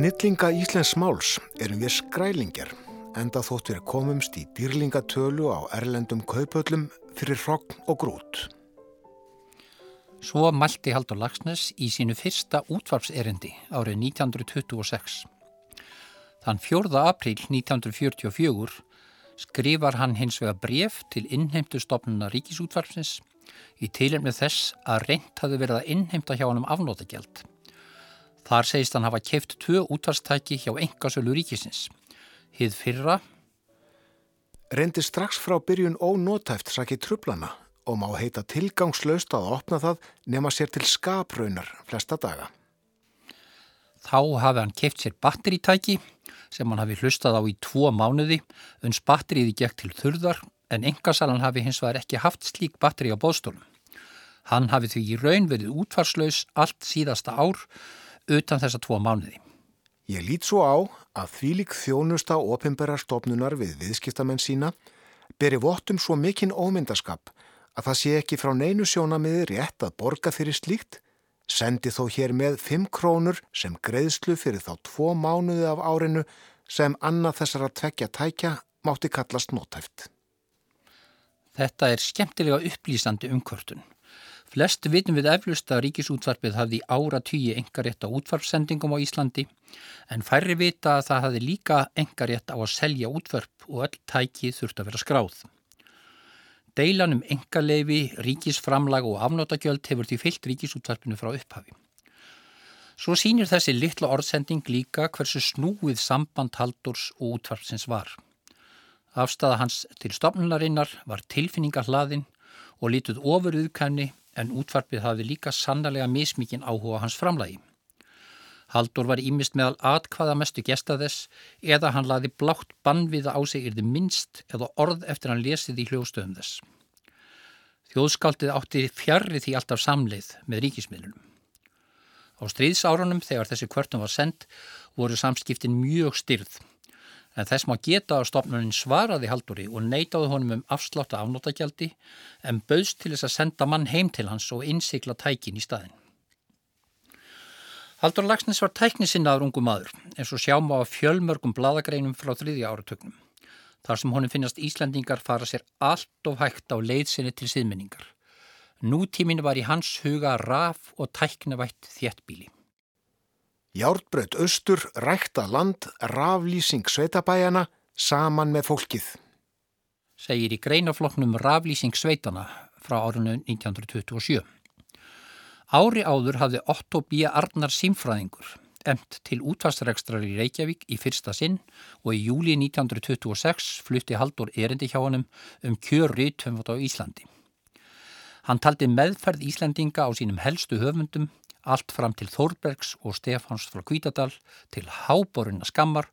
snillinga Íslensk máls erum við skrælingjar enda þótt við komumst í dýrlingatölu á erlendum kaupöllum fyrir hrogn og grút. Svo mælti Haldur Lagsnes í sínu fyrsta útvarpserendi árið 1926. Þann 4. apríl 1944 skrifar hann hins vega bref til innheimtu stopnuna ríkisútvarpsins í tilhemni þess að reynt hafi verið að innheimta hjá hann um afnótagjald. Þar segist hann hafa keift tvö útvarstæki hjá engasölu ríkisins. Hið fyrra Reyndi strax frá byrjun ónótæft sakið trublana og má heita tilgangslaust að opna það nema sér til skapraunar flesta daga. Þá hafi hann keift sér batteritæki sem hann hafi hlustað á í tvo mánuði, uns batteriði gekk til þurðar en engasalan hafi hins vegar ekki haft slík batteri á bóðstólum. Hann hafi því í raun verið útvarslaus allt síðasta ár utan þessa tvo mánuði. Ég lít svo á að þvílik þjónusta ofinberarstofnunar við viðskiptamenn sína beri vottum svo mikinn ómyndaskap að það sé ekki frá neinu sjónamiði rétt að borga fyrir slíkt, sendi þó hér með 5 krónur sem greiðslu fyrir þá tvo mánuði af árinu sem annað þessara tvekja tækja mátti kallast nótæft. Þetta er skemmtilega upplýsandi umkvörtun. Flest vitum við eflust að ríkisútvarpið hafði ára tíu engarétt á útvarpsendingum á Íslandi en færri vita að það hafði líka engarétt á að selja útvarp og öll tæki þurft að vera skráð. Deilan um engaleifi, ríkisframlag og afnótagjöld hefur því fyllt ríkisútvarpinu frá upphafi. Svo sínir þessi litla orðsending líka hversu snúið samband haldurs og útvarpsins var. Afstæða hans til stopnunarinnar var tilfinningarhlaðin og lítið ofurðuðkæmni en útvarpið hafi líka sannlega mismikinn áhuga hans framlagi. Haldur var ímist meðal atkvaða mestu gesta þess eða hann laði blátt bannviða á sig yrði minnst eða orð eftir hann lesið í hljóðstöðum þess. Þjóðskaldið átti fjarrri því alltaf samleið með ríkismiðlunum. Á stríðsárunum þegar þessi kvörtum var sendt voru samskiptin mjög styrð en þess má geta að stopnunin svaraði Halduri og neytaði honum um afslátt af afnótagjaldi en bauðst til þess að senda mann heim til hans og innsikla tækin í staðin. Haldur Lagsnes var tæknisinnaður ungu maður eins og sjáum á fjölmörgum bladagreinum frá þriðja áratögnum. Þar sem honum finnast Íslandingar fara sér allt of hægt á leiðsinni til síðmenningar. Nútíminu var í hans huga raf og tæknavætt þéttbíli. Járbröð austur, rækta land, raflýsing sveitabæjana saman með fólkið. Segir í greinafloknum raflýsing sveitana frá árinu 1927. Ári áður hafði Otto B. Arnar símfræðingur emt til útvarsrekstrar í Reykjavík í fyrsta sinn og í júli 1926 flutti Haldur erindi hjá honum um kjörri töfnvot á Íslandi. Hann taldi meðferð Íslandinga á sínum helstu höfundum allt fram til Þórbergs og Stefáns frá Kvítadal til háboruna skammar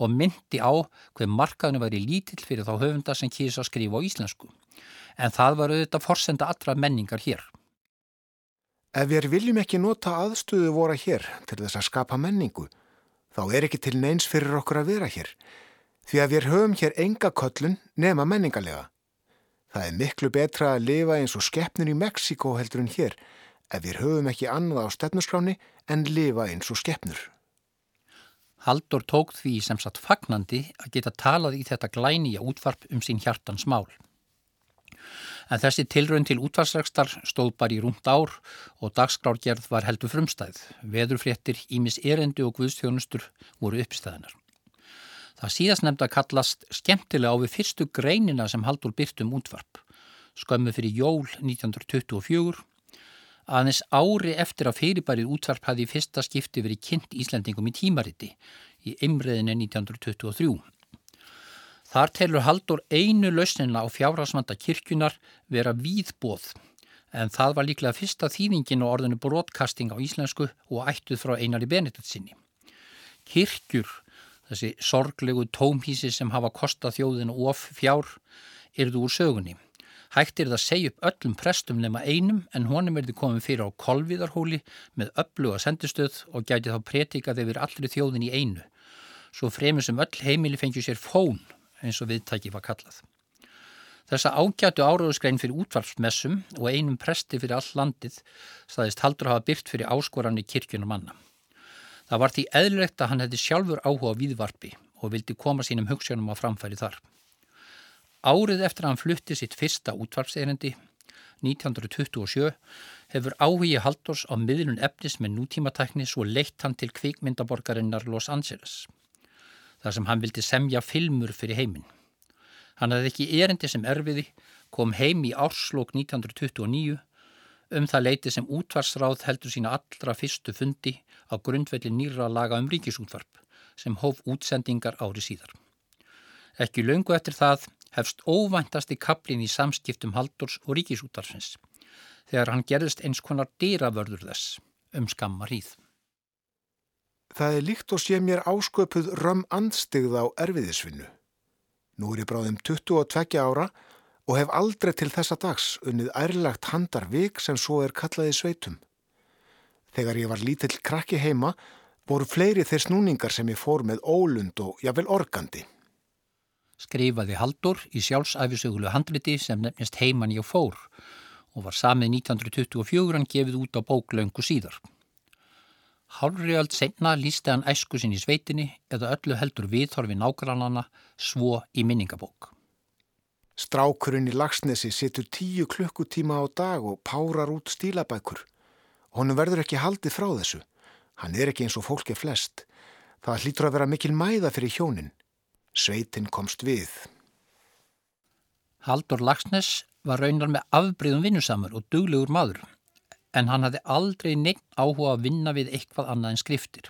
og myndi á hver markaðinu væri lítill fyrir þá höfunda sem kýrsa að skrifa á íslensku. En það var auðvitað forsenda allra menningar hér. Ef við viljum ekki nota aðstöðu voru hér til þess að skapa menningu, þá er ekki til neins fyrir okkur að vera hér, því að við höfum hér enga köllun nema menningarlega. Það er miklu betra að lifa eins og skeppnir í Mexiko heldur en hér, ef við höfum ekki annað á stefnusgráni en lifa eins og skeppnur. Haldur tók því sem satt fagnandi að geta talað í þetta glæni að útvarp um sín hjartans mál. En þessi tilraun til útvarsregstar stóð bara í rúmt ár og dagskrárgerð var heldur frumstæð. Veðurfréttir, ímis erendu og guðstjónustur voru uppstæðinar. Það síðast nefnd að kallast skemmtilega á við fyrstu greinina sem Haldur byrt um útvarp. Skömmu fyrir jól 1924. Aðeins ári eftir að fyrirbærið útvarp hafi í fyrsta skipti verið kynnt Íslandingum í tímariti í ymriðinni 1923. Þar telur Haldur einu lausnina á fjárhásmanda kirkjunar vera víðbóð en það var líklega fyrsta þýðingin og orðinu broadcasting á íslensku og ættuð frá einari Benediktssinni. Kirkjur, þessi sorglegu tómhísi sem hafa kostað þjóðinu of fjár, erðu úr sögunni. Hægt er það að segja upp öllum prestum nema einum en honum er þið komið fyrir á kolviðarhóli með öllu að sendistöð og gæti þá pretikað yfir allri þjóðin í einu. Svo fremur sem öll heimili fengju sér fón eins og viðtæki var kallað. Þessa ágætu áraðuskrein fyrir útvarpsmessum og einum presti fyrir all landið staðist haldur hafa byrt fyrir áskoran í kirkjunum manna. Það var því eðlilegt að hann hefði sjálfur áhuga viðvarpi og vildi koma sínum hugssjónum á framfæri þar. Árið eftir að hann flutti sitt fyrsta útvarpserendi, 1927, hefur áhugi Haldors á miðlun efnis með nútímatækni svo leitt hann til kvikmyndaborgarinnar Los Angeles. Þar sem hann vildi semja filmur fyrir heiminn. Hann hafði ekki erendi sem erfiði, kom heim í árslokk 1929 um það leiti sem útvarsráð heldur sína allra fyrstu fundi á grundvelli nýra laga um ríkisútvarp sem hóf útsendingar ári síðar. Ekki laungu eftir það hefst óvæntasti kaplin í samskiptum Haldurs og ríkisútvarsins þegar hann gerðist eins konar dýravörður þess um skamma hríð. Það er líkt og sé mér ásköpuð römm andstigð á erfiðisvinnu. Nú er ég bráðum 22 ára og hef aldrei til þessa dags unnið ærlagt handarvik sem svo er kallaði sveitum. Þegar ég var lítill krakki heima voru fleiri þeir snúningar sem ég fór með ólund og jáfnvel organdi. Skrifaði Haldur í sjálfsæfisögulu handriti sem nefnist Heimann ég fór og var samið 1924 hann gefið út á bóklöngu síðar. Hálfriöld senna lísti hann æsku sinn í sveitinni eða öllu heldur viðhorfi nágrannana svo í minningabók. Strákurinn í Lagsnesi situr tíu klukkutíma á dag og párar út stílabækur. Honum verður ekki haldið frá þessu. Hann er ekki eins og fólki flest. Það hlýtur að vera mikil mæða fyrir hjónin. Sveitin komst við. Haldur Lagsnes var raunar með afbreyðum vinnusamur og duglegur maður en hann hafði aldrei neitt áhuga að vinna við eitthvað annað en skriftir.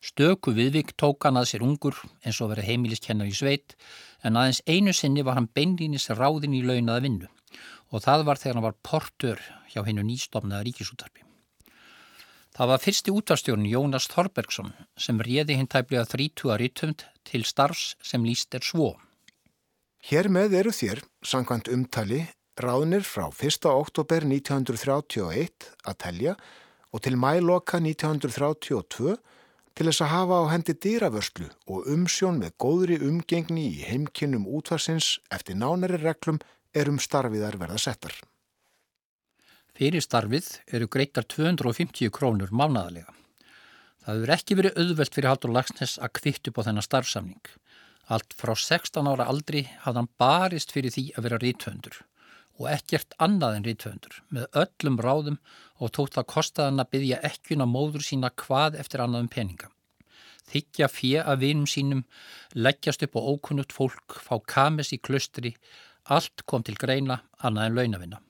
Stöku viðvik tók hann að sér ungur eins og verið heimiliskennar í sveit en aðeins einu sinni var hann beinlýnis ráðin í launaða vinnu og það var þegar hann var portur hjá hennu nýstofnaða ríkisútarpi. Það var fyrsti útvarstjórn Jónas Þorbergsson sem réði hinn tæplega 30 rítumd til starfs sem líst er svo. Hér með eru þér, sangkvæmt umtali, ráðnir frá 1. oktober 1931 að telja og til mæloka 1932 til þess að hafa á hendi dýravörslu og umsjón með góðri umgengni í heimkinnum útvarsins eftir nánari reglum er um starfiðar verða settar. Fyrir starfið eru greittar 250 krónur mánaðalega. Það hefur ekki verið auðvelt fyrir Haldur Lagsnes að kvitt upp á þennan starfsamning. Allt frá 16 ára aldri hafði hann barist fyrir því að vera rítvöndur og ekkert annað en rítvöndur með öllum ráðum og tótt að kostaðan að byggja ekkuna móður sína hvað eftir annaðum peninga. Þykja fjö að vinum sínum, leggjast upp á ókunnugt fólk, fá kames í klustri, allt kom til greina annað en launavinna.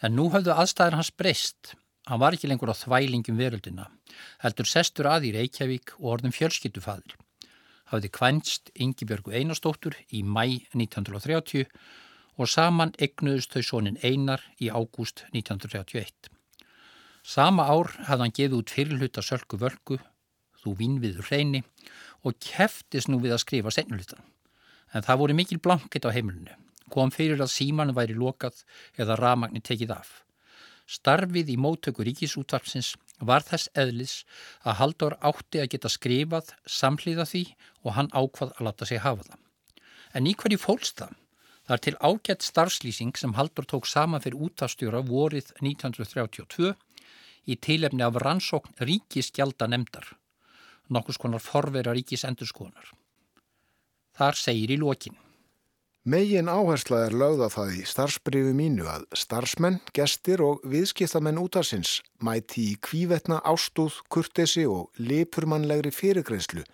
En nú hafðu aðstæðar hans breyst. Hann var ekki lengur á þvælingum veröldina, heldur sestur að í Reykjavík og orðum fjölskyttufadir. Hafði kvænst Yngibjörgu Einarstóttur í mæ 1930 og saman egnuðust þau sónin Einar í ágúst 1931. Sama ár hafði hann gefið út fyrirluta Sölku Völku, Þú vinnviður hreini og keftist nú við að skrifa senjulitan. En það voru mikil blanket á heimilinu. Kom fyrir að símanu væri lokað eða ramagni tekið af. Starfið í móttöku ríkisútvarpsins var þess eðlis að Haldur átti að geta skrifað samhliða því og hann ákvað að láta sig hafa það. En í hverju fólst það? Það er til ágætt starfslýsing sem Haldur tók sama fyrir útastjóra vorið 1932 í tilefni af rannsókn ríkiskjalda nefndar nokkus konar forvera ríkis endurskoðunar. Þar segir í lokin. Megin áhersla er lögða það í starfsbrífu mínu að starfsmenn, gestir og viðskiptamenn útarsins mæti í kvívetna ástúð, kurtesi og lipurmannlegri fyrirgreyslu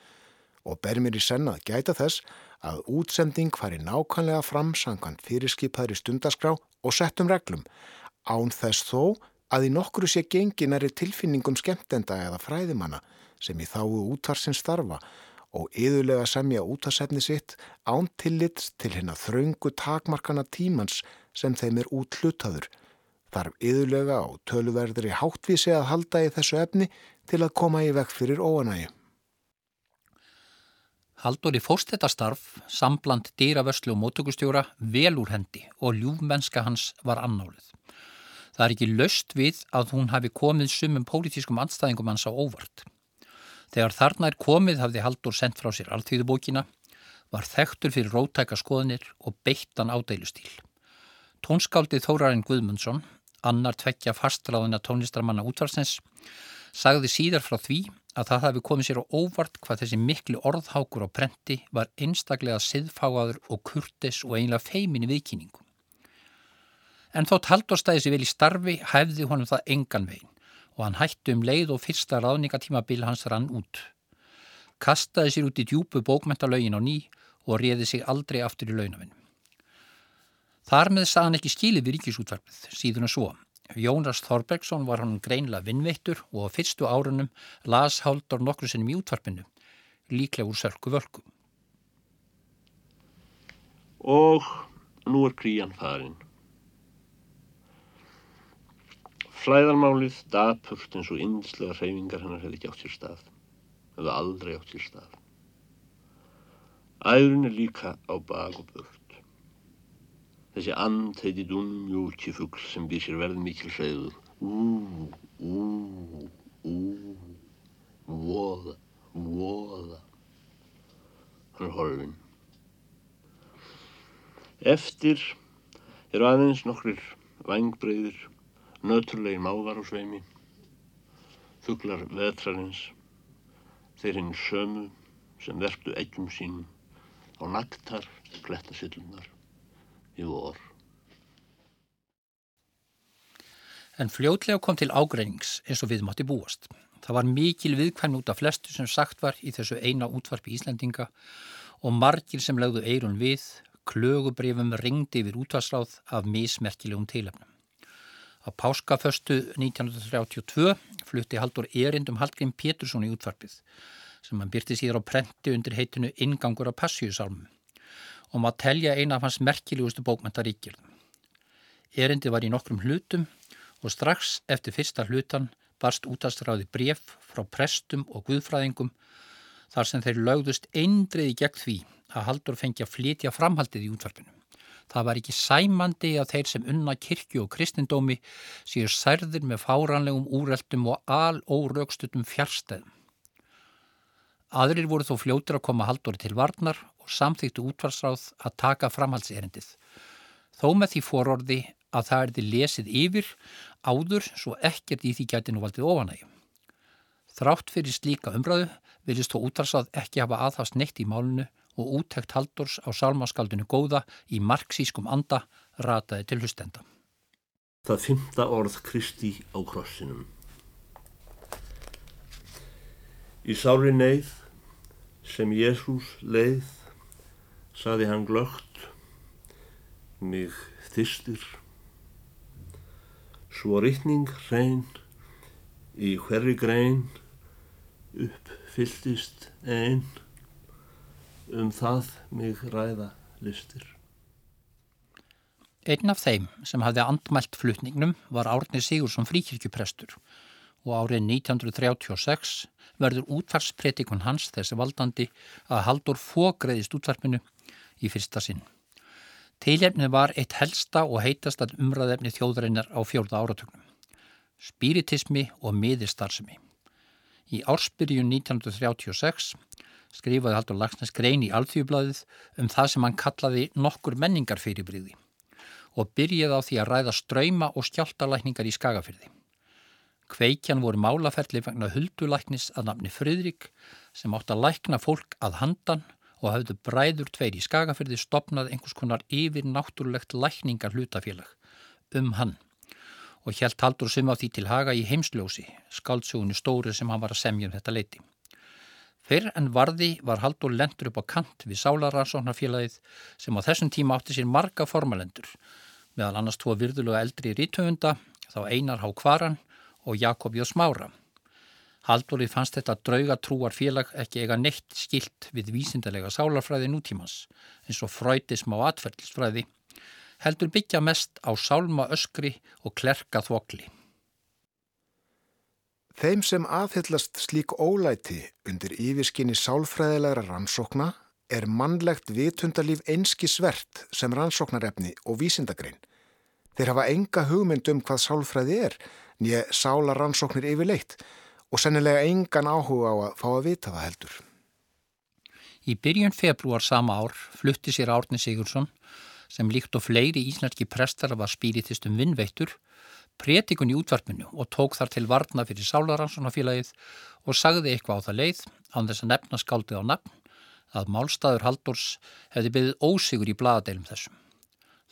og ber mér í senna að gæta þess að útsending fari nákvæmlega fram sangant fyrirskipaðri stundaskrá og settum reglum án þess þó að í nokkru sé genginari tilfinningum skemmtenda eða fræðimanna sem í þáu útvarsins starfa og yðurlega semja útarsefni sitt án tillits til hérna þraungu takmarkana tímans sem þeim er út hlutaður. Þarf yðurlega á töluverðri háttvísi að halda í þessu efni til að koma í vekk fyrir óanægi. Haldur í fórstettastarf, sambland dýravörslu og mótökustjóra vel úr hendi og ljúfmennska hans var annálið. Það er ekki löst við að hún hafi komið sumum pólitískum anstæðingum hans á óvart. Þegar þarna er komið hafði Haldur sendt frá sér alltíðubókina, var þekktur fyrir rótæka skoðanir og beittan ádeilustíl. Tónskáldið Þórarinn Guðmundsson, annar tveggja fastráðina tónlistarmanna útvarsnes, sagði síðar frá því að það hafi komið sér á óvart hvað þessi miklu orðhákur á prenti var einstaklega siðfáaður og kurtis og einlega feimin í viðkynningu. En þótt Halldór stæði sér vel í starfi hæfði honum það engan veginn og hann hætti um leið og fyrsta ráðningatímabil hans rann út. Kastaði sér út í djúbu bókmentalögin á ný og réði sig aldrei aftur í launavinn. Þar með sað hann ekki skilið við ríkisútvarpið síðan og svo. Jónas Þorbergsson var hann greinlega vinnveittur og á fyrstu árunum las Haldur nokkru sinnum í útvarpinu, líklega úr sörku völku. Og nú er krían farin. Flæðarmálið dapurt eins og innslega hreyfingar hennar hefði ekki átt sér stað. Hefði aldrei átt sér stað. Æðurinn er líka á bak og burt. Þessi and heiti Dunmjúki fuggl sem býr sér verð mikil hreyður. Ú, ú, ú, voða, voða. Hann er horfinn. Eftir eru aðeins nokkrir vangbreiðir nöturlegin mávar á sveimi, þuglar vetrarins, þeir hinn sömu sem verktu eggjum sín á naktar klettasillunar í vor. En fljótlega kom til ágreinings eins og við mátti búast. Það var mikil viðkvæm út af flestu sem sagt var í þessu eina útvarpi Íslandinga og margir sem legðu eirun við, klögubrifum ringdi yfir útvarsráð af mismerkilegum tilefnum. Á páskaföstu 1932 flutti Haldur erindum Hallgrim Pétursson í útvarpið sem hann byrti síðar á prenti undir heitinu Ingangur á Passíusálmum og maður telja eina af hans merkilegustu bókmentaríkjörðum. Erindi var í nokkrum hlutum og strax eftir fyrsta hlutan barst útastráði bref frá prestum og guðfræðingum þar sem þeir lögðust eindriði gegn því að Haldur fengi að flytja framhaldið í útvarpinu. Það var ekki sæmandi að þeir sem unna kirkju og kristindómi séu særðir með fáranlegum úreltum og alórögstutum fjárstæðum. Aðrir voru þó fljótur að koma haldóri til varnar og samþýttu útvarsráð að taka framhaldserindið. Þó með því fororði að það erði lesið yfir áður svo ekkert í því gæti nú valdið ofanægjum. Þrátt fyrir slíka umræðu vilist þó útvarsráð ekki hafa aðhast neitt í málunu og úttækt Haldors á sálmáskaldinu góða í marxískum anda rataði til hlustenda. Það fymta orð Kristi á krossinum. Í sári neyð sem Jésús leið, saði hann glögt, mig þystir. Svo rittning hrein, í hverri grein, uppfylltist einn, um það mig ræða listir. Einn af þeim sem hafði andmælt flutningnum var Árni Sigursson fríkirkjuprestur og árið 1936 verður útvarspretikun hans þessi valdandi að Haldur fógreðist útvarpinu í fyrsta sinn. Tilefnið var eitt helsta og heitasta umræðefni þjóðarinnar á fjórða áratögnum. Spiritismi og miðistarsmi. Í ársbyrjun 1936 skrifaði Haldur Lagsnes grein í Alþjóðbladið um það sem hann kallaði nokkur menningar fyrirbríði og byrjaði á því að ræða ströyma og skjáltalækningar í skagafyrði. Kveikjan voru málaferli vegna huldulæknis að nafni Fröðrik sem átt að lækna fólk að handan og hafðu bræður tveir í skagafyrði stopnað einhvers konar yfir náttúrulegt lækningar hlutafélag um hann og helt Haldur sum á því til haga í heimsljósi, skáldsögunu stóri sem hann var að semja um þetta leiti. Fyrr en varði var Haldur lendur upp á kant við Sálarrannsóknarfélagið sem á þessum tíma átti sér marga formalendur, meðal annars tvo virðulega eldri rítöfunda, þá Einar Há Kvaran og Jakob Jó Smára. Haldurði fannst þetta draugatrúar félag ekki eiga neitt skilt við vísindarlega sálarfræði nútímans, eins og fröytism á atferðlisfræði, heldur byggja mest á sálma öskri og klerka þvokli. Þeim sem aðhyllast slík ólæti undir yfirskinni sálfræðilegra rannsókna er mannlegt vitundalíf einski svert sem rannsóknarefni og vísindagrein. Þeir hafa enga hugmynd um hvað sálfræði er, nýja sálarannsóknir yfirleitt og sennilega engan áhuga á að fá að vita það heldur. Í byrjun februar sama ár flutti sér Árni Sigursson sem líkt og fleiri íslenski prestar var spiritistum vinnveittur prétikun í útvarpinu og tók þar til varna fyrir Sálaranssonafélagið og sagði eitthvað á það leið án þess að nefna skáldið á nafn að málstæður Haldórs hefði byggðið ósigur í bladadeilum þessum.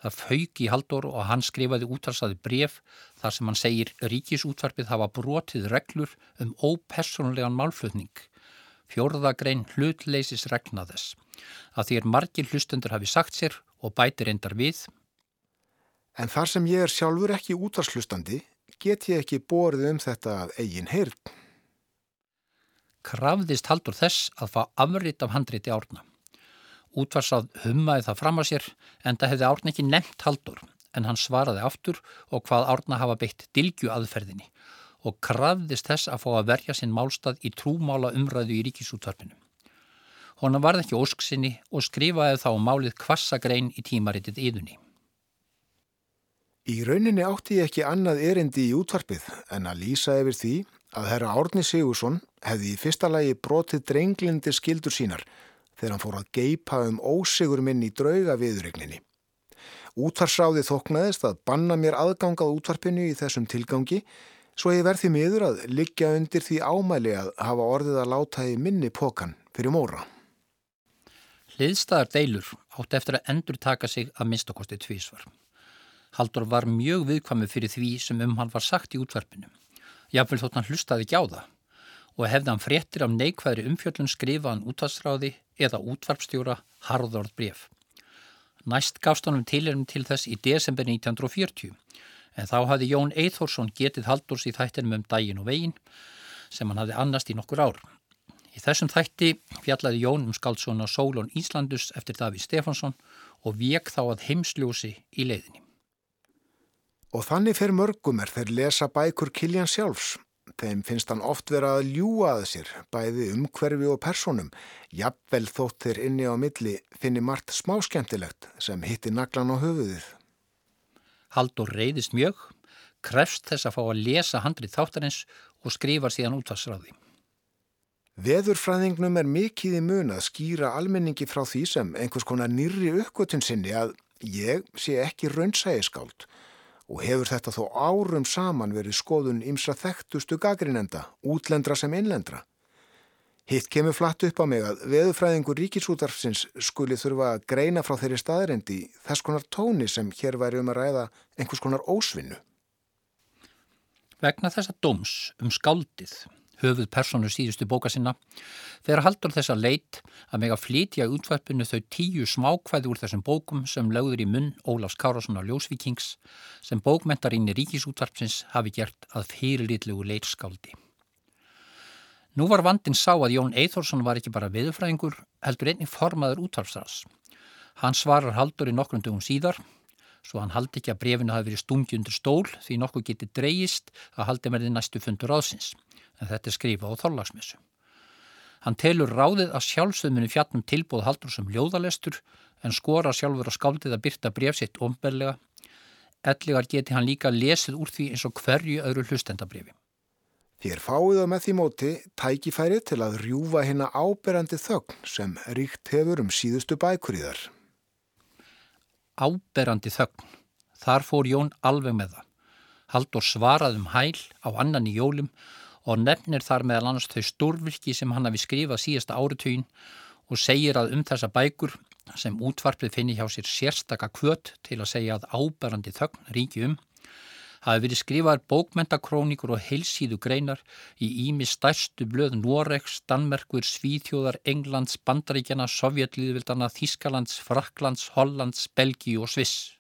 Það fauk í Haldór og hann skrifaði útvarsaði bref þar sem hann segir ríkisútvarpið hafa brotið reglur um ópersonlegan málflutning. Fjórðagrein hlutleysis regna þess. Að því er margir hlustendur hafi sagt sér og bætir endar við. En þar sem ég er sjálfur ekki útvarslustandi get ég ekki borðið um þetta af eigin heyrn. Krafðist Haldur þess að fá afrit af handriti árna. Útvarsað hummaði það fram að sér en það hefði árna ekki nefnt Haldur en hann svaraði aftur og hvað árna hafa beitt dilgju aðferðinni og krafðist þess að fá að verja sinn málstað í trúmála umræðu í ríkisútvarpinu. Hona varð ekki ósksinni og skrifaði þá málið kvassagrein í tímaritið yðunni. Í rauninni átti ég ekki annað erindi í útvarpið en að lýsa yfir því að herra Árni Sigursson hefði í fyrsta lagi brotið drenglindi skildur sínar þegar hann fór að geipa um ósigur minn í drauga viðregninni. Útvarsráði þoknaðist að banna mér aðgangað útvarpinu í þessum tilgangi svo ég verði miður að liggja undir því ámæli að hafa orðið að láta í minni pokan fyrir móra. Hliðstæðar deilur átti eftir að endur taka sig að minnstakosti tvísvar. Haldur var mjög viðkvami fyrir því sem um hann var sagt í útvarpinu. Jáfnvel þótt hann hlustaði ekki á það og hefði hann fréttir af neikvæðri umfjöllun skrifaðan útvarsráði eða útvarpstjóra harðorð bref. Næst gafst honum tilhörnum til þess í desember 1940 en þá hafði Jón Eithórsson getið Haldurs í þættinum um daginn og veginn sem hann hafði annast í nokkur ár. Í þessum þætti fjallaði Jón um skáldsona Sólón Íslandus eftir Davíð Stefansson og vek þá að heimsljósi í leiðinni. Og þannig fer mörgum er þeir lesa bækur Kiljan sjálfs Þeim finnst hann oft vera að ljúa að sér, bæði umhverfi og personum. Jafnvel þótt þeir inni á milli finni margt smáskemtilegt sem hitti naglan á höfuðið. Haldur reyðist mjög, krefst þess að fá að lesa handrið þáttarins og skrifar síðan útvarsráði. Veðurfræðingnum er mikið í mun að skýra almenningi frá því sem einhvers konar nýri uppgötun sinni að ég sé ekki raunsægiskáld og hefur þetta þó árum saman verið skoðun ymsra þekktustu gagrinenda, útlendra sem innlendra. Hitt kemur flatt upp á mig að veðufræðingur ríkisútarfsins skuli þurfa að greina frá þeirri staðrendi þess konar tóni sem hér væri um að ræða einhvers konar ósvinnu. Vegna þessa dóms um skáldið höfuð personu síðustu bóka sinna, þegar haldur þessa leit að meg að flytja útvarpinu þau tíu smákvæði úr þessum bókum sem lögður í munn Ólafs Kárásson á Ljósvíkings sem bókmentarinn í ríkisútvarpsins hafi gert að fyrirlitlugu leitskáldi. Nú var vandin sá að Jón Eithórsson var ekki bara viðfræðingur, heldur einnig formaður útvarpsrás. Hann svarar haldur í nokkrum dögum síðar svo hann haldi ekki að brefinu hafi verið stungi undir stól því nokkuð geti dreyist að haldi því næstu fundur áðsins en þetta er skrifa á þorlagsmessu. Hann telur ráðið að sjálfsögmunni fjallum tilbúð haldur sem ljóðalestur en skora sjálfur að skáldið að byrta bref sitt omberlega. Ellegar geti hann líka lesið úr því eins og hverju öðru hlustendabrifi. Þér fáið á með því móti tækifæri til að rjúfa hérna áberandi þögn sem ríkt hefur um síðustu bækur í þar. Áberandi þögn. Þar fór Jón alveg með það. Haldur svarað um hæl á annan í jólum og nefnir þar meðal annars þau stórvirki sem hann hafi skrifað síðasta áritugin og segir að um þessa bækur sem útvarpið finni hjá sér sérstaka kvöt til að segja að áberandi þögn ríki um hafi verið skrifaðar bókmentakrónikur og heilsíðu greinar í ími stærstu blöð Noregs, Danmerkur, Svíþjóðar, Englands, Bandaríkjana, Sovjetlíðvildana, Þískalands, Fraklands, Hollands, Belgíu og Sviss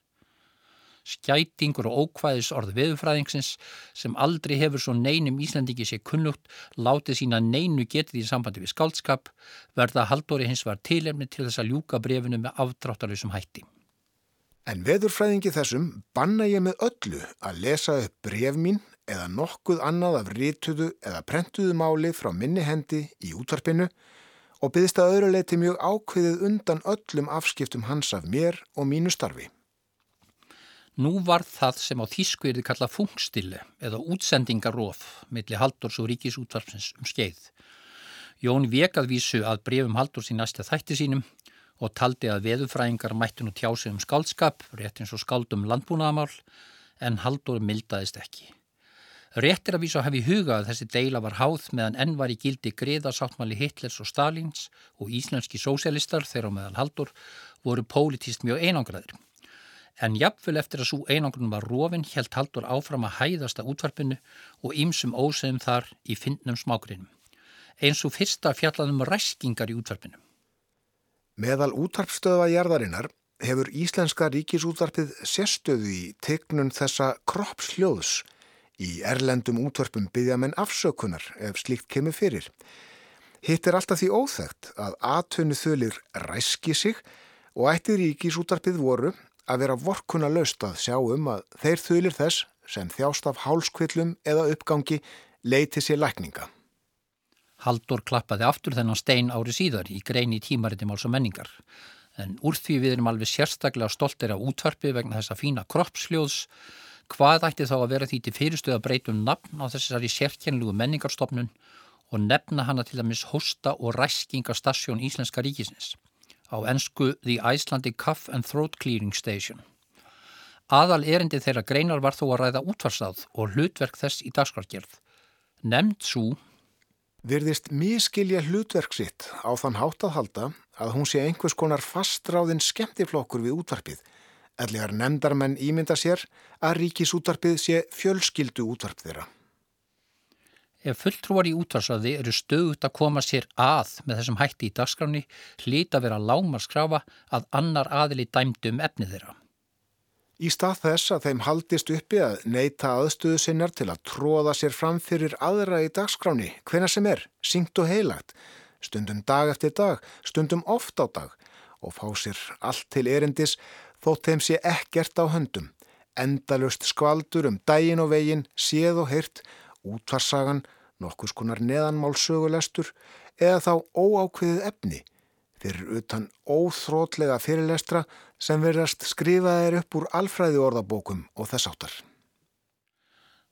skætingur og ókvæðis orð veðufræðingsins sem aldrei hefur svo neinum Íslandingi sé kunnugt látið sína neinu getið í sambandi við skaldskap verða haldóri hins var tilefni til þess að ljúka brefinu með aftráttarlausum hætti. En veðurfræðingi þessum banna ég með öllu að lesa upp bref mín eða nokkuð annað af rítuðu eða prentuðu máli frá minni hendi í útvarpinu og byggðist að öðru leiti mjög ákveðið undan öllum afskiptum hans af mér og mínu starfi. Nú var það sem á þýsku er þið kalla fungstille eða útsendingarof millir Haldurs og Ríkisútvarpsins um skeið. Jón vekað vísu að brefum Haldurs í næsta þætti sínum og taldi að veðufræðingar mættu nú tjási um skaldskap, rétt eins og skaldum landbúnaðamál, en Haldur mildaðist ekki. Réttir að vísa að hefi hugað að þessi deila var háð meðan enn var í gildi griðasáttmáli Hitlers og Stalins og íslenski sósialistar þeirra meðal Haldur voru pólitíst mjög einangraðir. En jafnvel eftir að svo einangrun var rofin held Haldur áfram að hæðasta útvarpinu og ýmsum ósegum þar í fyndnum smágrinum. Eins og fyrsta fjallaðum ræskingar í útvarpinu. Meðal útvarpstöða jarðarinnar hefur Íslenska ríkisútvarpið sérstöðu í tegnun þessa kroppsljóðs Í erlendum útvarpum byggja menn afsökunar ef slíkt kemur fyrir. Hitt er alltaf því óþægt að aðtönu þölir ræski sig og ættir ríkisútarpið voru að vera vorkuna löst að sjá um að þeir þölir þess sem þjást af hálskvillum eða uppgangi leiti sér lækninga. Haldur klappaði aftur þennan stein ári síðar í grein í tímariti máls og menningar. En úr því við erum alveg sérstaklega stoltir af útvarpi vegna þessa fína kroppsljóðs Hvað ætti þá að vera því til fyrirstöða breytum nafn á þessari sérkjænlugu menningarstofnun og nefna hana til dæmis hosta og ræskingastasjón Íslenska ríkisins á ennsku The Icelandic Cough and Throat Clearing Station. Aðal erindi þeirra greinar var þó að ræða útvarsáð og hlutverk þess í dagskargerð. Nemnd svo Virðist miskilja hlutverk sitt á þann hátt að halda að hún sé einhvers konar fastráðin skemmtiflokkur við útvarpið Ellegar nefndarmenn ímynda sér að ríkisútvarpið sé fjölskyldu útvarp þeirra. Ef fulltrúar í útvarsraði eru stöðut að koma sér að með þessum hætti í dagskráni, hlýta vera lámarskrafa að annar aðili dæmdu um efni þeirra. Í stað þess að þeim haldist uppi að neyta aðstöðu sinnar til að tróða sér fram fyrir aðra í dagskráni, hvena sem er, syngt og heilagt, stundum dag eftir dag, stundum oft á dag og fá sér allt til erindis þótt þeim sé ekkert á höndum, endalust skvaldur um dægin og vegin, séð og hyrt, útvarsagan, nokkus konar neðanmálsögulestur eða þá óákveðið efni fyrir utan óþrótlega fyrirlestra sem verðast skrifaðir upp úr alfræði orðabókum og þess áttar.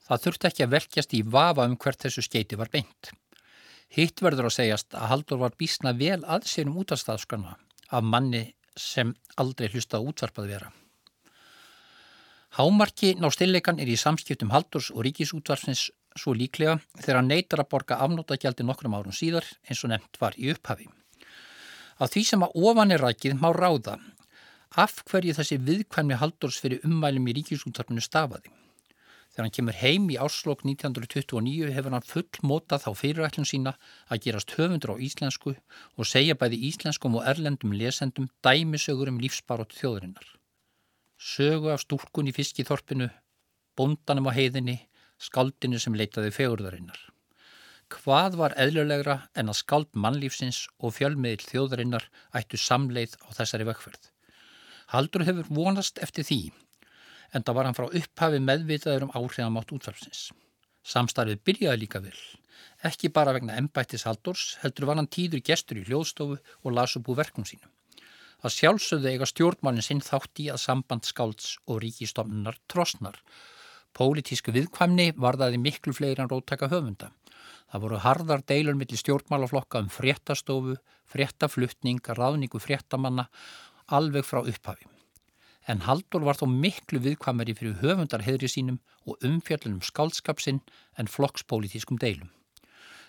Það þurfti ekki að velkjast í vafa um hvert þessu skeiti var beint. Hitt verður að segjast að Haldur var bísna vel aðsynum útastafskana af manni sem aldrei hlustað útvarpað vera. Hámarki ná stillekan er í samskiptum Haldurs og ríkisútvarfins svo líklega þegar hann neytar að borga afnótagjaldi nokkrum árum síðar eins og nefnt var í upphafi. Af því sem að ofan er rækið má ráða af hverju þessi viðkvæmni Haldurs fyrir ummælum í ríkisútvarfinu stafaði. Þegar hann kemur heim í áslokk 1929 hefur hann full mótað þá fyrirætlun sína að gerast höfundur á íslensku og segja bæði íslenskum og erlendum lesendum dæmisögur um lífsbarótt þjóðurinnar. Sögu af stúrkun í fiskiþorpinu, bondanum á heiðinni, skaldinu sem leitaði fegurðarinnar. Hvað var eðlulegra en að skald mannlífsins og fjölmiðil þjóðurinnar ættu samleið á þessari vökkferð? Haldur hefur vonast eftir því en það var hann frá upphafi meðvitaður um áhrifamátt útvarpsins. Samstarfið byrjaði líka vel, ekki bara vegna embættis Haldors, heldur var hann tíður gestur í hljóðstofu og las upp úr verkum sínum. Það sjálfsögðu eiga stjórnmálinn sinn þátt í að samband skálds og ríkistofnunar trosnar. Pólitísku viðkvæmni varðaði miklu fleiri en róttaka höfunda. Það voru harðar deilur millir stjórnmálaflokka um fréttastofu, fréttaflutning, ráðningu fréttamanna, alveg frá upphafi en Haldur var þó miklu viðkvamari fyrir höfundarheðri sínum og umfjöllunum skálskapsinn en flokkspolítískum deilum.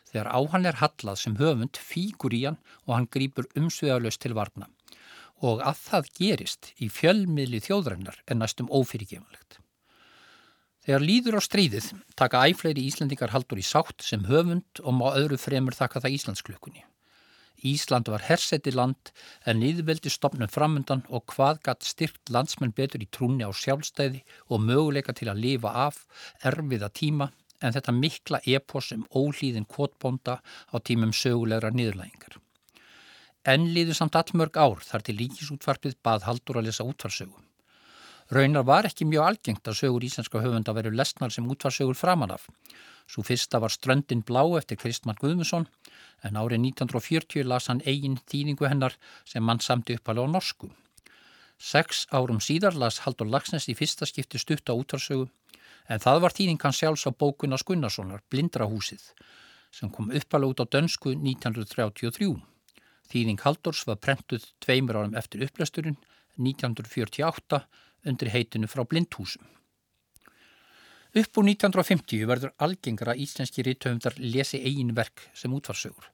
Þegar á hann er hallað sem höfund fíkur í hann og hann grýpur umsvegarlaust til varna og að það gerist í fjölmiðli þjóðrænar er næstum ófyrirgefanlegt. Þegar líður á stríðið taka æfleiri Íslandingar Haldur í sátt sem höfund og má öðru fremur þakka það Íslandsklökunni. Ísland var hersetti land en niðurveldi stopnum framöndan og hvað gatt styrkt landsmenn betur í trúni á sjálfstæði og möguleika til að lifa af erfiða tíma en þetta mikla epos um ólíðin kvotbonda á tímum sögulegra niðurlægingar. En líður samt allmörg ár þar til líkisútvarpið bað haldur að lesa útvarsögum. Raunar var ekki mjög algengt að sögur íslenska höfunda veru lesnar sem útvarsögur framanaf. Svo fyrsta var Ströndin blá eftir Kristmann Guðmusson en árið 1940 las hann eigin þýðingu hennar sem mann samti uppalega á norsku. Seks árum síðar las Haldur Lagsnes í fyrsta skipti stutt á útvarsögu en það var þýðing hann sjálfs á bókunna Skunnarssonar, Blindrahúsið, sem kom uppalega út á dönsku 1933. Þýðing Haldurs var prentuð tveimur árum eftir upplösturinn 1948 undir heitinu frá Blindhúsum. Upp úr 1950 verður algengra íslenski rítöfundar lesi eigin verk sem útvarsögur.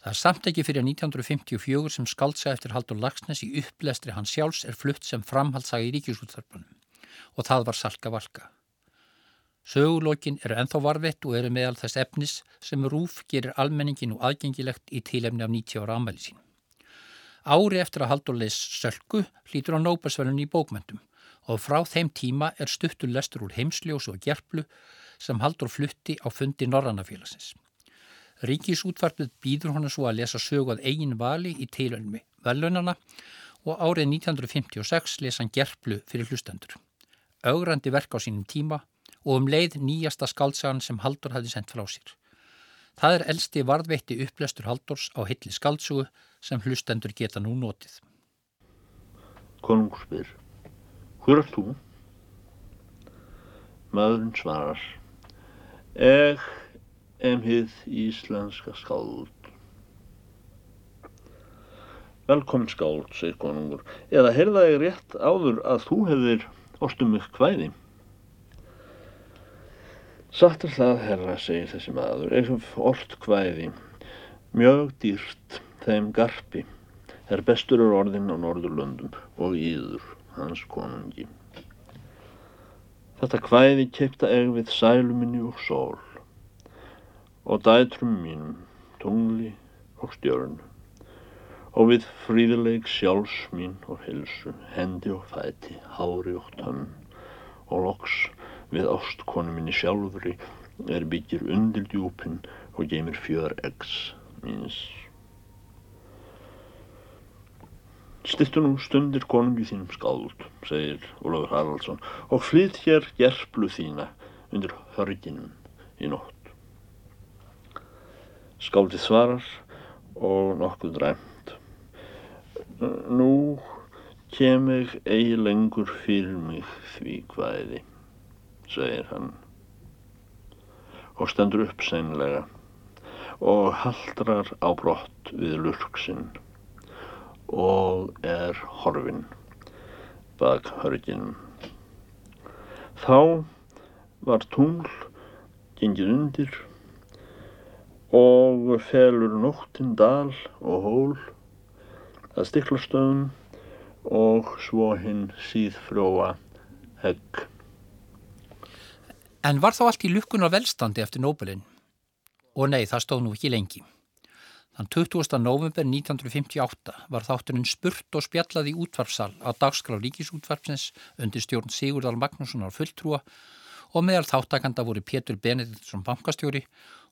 Það er samt ekki fyrir 1954 sem skaldsa eftir Haldur Lagsnes í upplestri hans sjálfs er flutt sem framhaldsaga í ríkjusúttarpunum og það var Salka Valka. Sögulókin eru enþá varvett og eru meðal þess efnis sem Rúf gerir almenningin og aðgengilegt í tílefni af 90 ára ámæli sín. Ári eftir að Haldur leys Sölku hlýtur á Nóbersverðunni í bókmyndum og frá þeim tíma er stuttur lestur úr heimsljós og gerplu sem Haldur flutti á fundi Norrannafélagsins. Ríkisútvarpið býður hana svo að lesa sögu að eigin vali í teilunmi velunana og árið 1956 lesa hann gerplu fyrir hlustendur. Augrandi verk á sínum tíma og um leið nýjasta skaldsagan sem Haldur hafði sendt frá sér. Það er elsti varðveitti upplestur Haldurs á hilli skaldsugu sem hlustendur geta nú notið. Konungur spyr, hver er þú? Maðurinn svarar, Eg en hið íslenska skáld. Velkomin skáld, segir konungur, eða heyrða ég rétt áður að þú hefðir ostum mig hvæði? Satt er það, herra, segir þessi maður, og orrt hvæði, mjög dýrt þeim garpi, er bestur er orðin á Norðurlöndum og íður hans konungi. Þetta hvæði keipta eg við sæluminni og sól og dætrum mínum, tungli og stjörnu. Og við fríðileg sjálfs mín og hilsu, hendi og fæti, hári og tönn. Og loks við ástkonu minni sjálfri er byggir undir djúpin og geymir fjör eggs míns. Stittu nú stundir konungi þínum skáld, segir Ólafur Haraldsson, og flytt hér gerflu þína undir hörginum í nótt. Skáldið svarar og nokkuð dræmt. Nú kem ég eigi lengur fyrir mig því hvaðiði, segir hann og stendur upp seinlega og haldrar á brott við lurksinn og er horfinn bak hörginum. Þá var tungl gengið undir og felur nóttinn dal og hól að stiklastöðum og svo hinn síðfróa hegg. En var þá allt í lukkunar velstandi eftir Nobelin? Og nei, það stóð nú ekki lengi. Þann 20. november 1958 var þátturinn spurt og spjallað í útvarpsal á dagskrá ríkisútvarpsins undir stjórn Sigurdal Magnússonar fulltrúa og meðal þáttakanda voru Pétur Benediktsson bankastjóri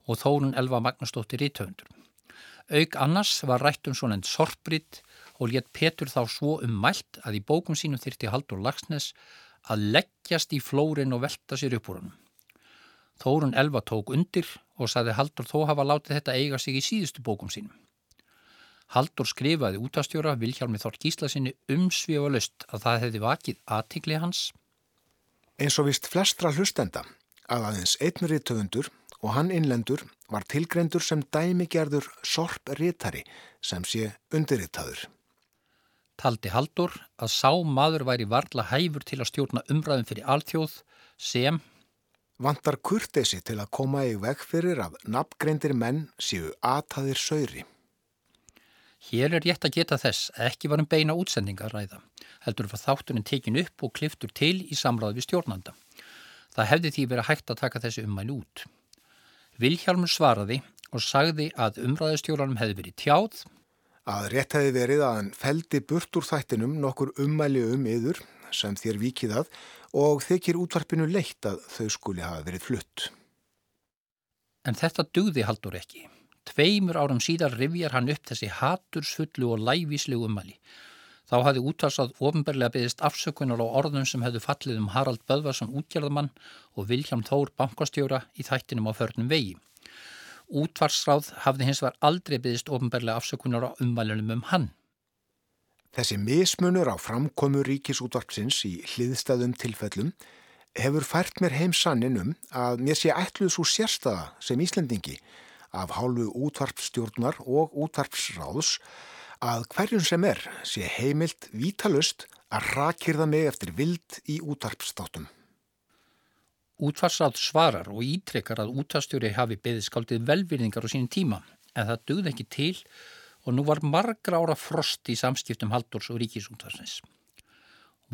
og Þórun Elva Magnustóttir í töfundur. Auk annars var rætt um svona en sorpritt og létt Petur þá svo um mælt að í bókum sínum þyrti Haldur Lagsnes að leggjast í flórin og velta sér upp úr hann. Þórun Elva tók undir og saði Haldur þó hafa látið þetta eiga sig í síðustu bókum sínum. Haldur skrifaði útastjóra Vilhjálmi Þór Gíslasinni umsvífa löst að það hefði vakið aðtikli hans. Eins og vist flestra hlustenda að aðeins einnri töfundur og hann innlendur var tilgreindur sem dæmigerður sorp-ritari sem sé undirritaður. Taldi Haldur að sá maður væri varla hæfur til að stjórna umræðum fyrir alþjóð sem vantar kurtesi til að koma í veg fyrir að nafngreindir menn séu aðtaðir sauri. Hér er rétt að geta þess að ekki var um beina útsendinga að ræða. Heldur var þátturinn tekin upp og kliftur til í samráð við stjórnanda. Það hefði því verið hægt að taka þessi ummæli út. Vilhjálmur svaraði og sagði að umræðustjóranum hefði verið tjáð að rétt hefði verið að hann feldi burt úr þættinum nokkur ummæli um yður sem þér vikið að og þykir útvarpinu leitt að þau skuli hafa verið flutt. En þetta dugði haldur ekki. Tveimur árum síðar rivjar hann upp þessi hatursfullu og lævíslegu ummæli. Þá hafði útvarsað ofinberlega byggðist afsökunar á orðum sem hefðu fallið um Harald Böðvarsson útgjörðamann og Vilhelm Þór bankastjóra í þættinum á förnum vegi. Útvarsráð hafði hins var aldrei byggðist ofinberlega afsökunar á umvælunum um hann. Þessi mismunur á framkomu ríkisútvarpsins í hliðstæðum tilfellum hefur fært mér heim sannin um að mér sé ætluð svo sérstaða sem Íslendingi af hálfu útvarpsstjórnar og útvarpsráðs að hverjum sem er sé heimilt vítalust að rakirða mig eftir vild í útarpstátum. Útfarsráð svarar og ítrekkar að útastjóri hafi beðið skaldið velvirðingar á sínum tíma en það dögði ekki til og nú var margra ára frost í samskiptum Haldórs og Ríkisútvarsins.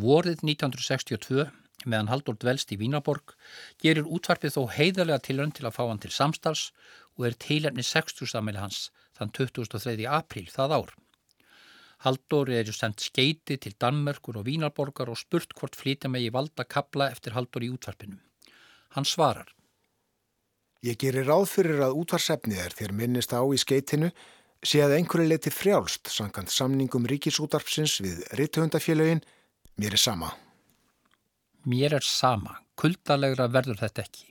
Vorið 1962, meðan Halldór dvelst í Vínaborg, gerir útvarpið þó heiðarlega tilrönd til að fá hann til samstals og er tilhemni 60 sammeili hans þann 23. apríl það ár. Halldór er sendt skeiti til Danmörkur og Vínarborgar og spurt hvort flytja megi valda kabla eftir Halldór í útvarpinu. Hann svarar. Ég gerir ráð fyrir að útvarsefnið er þér minnist á í skeitinu sé að einhverju leiti frjálst sangant samningum ríkisútarpsins við ritthundafélögin, mér er sama. Mér er sama, kuldalegra verður þetta ekki.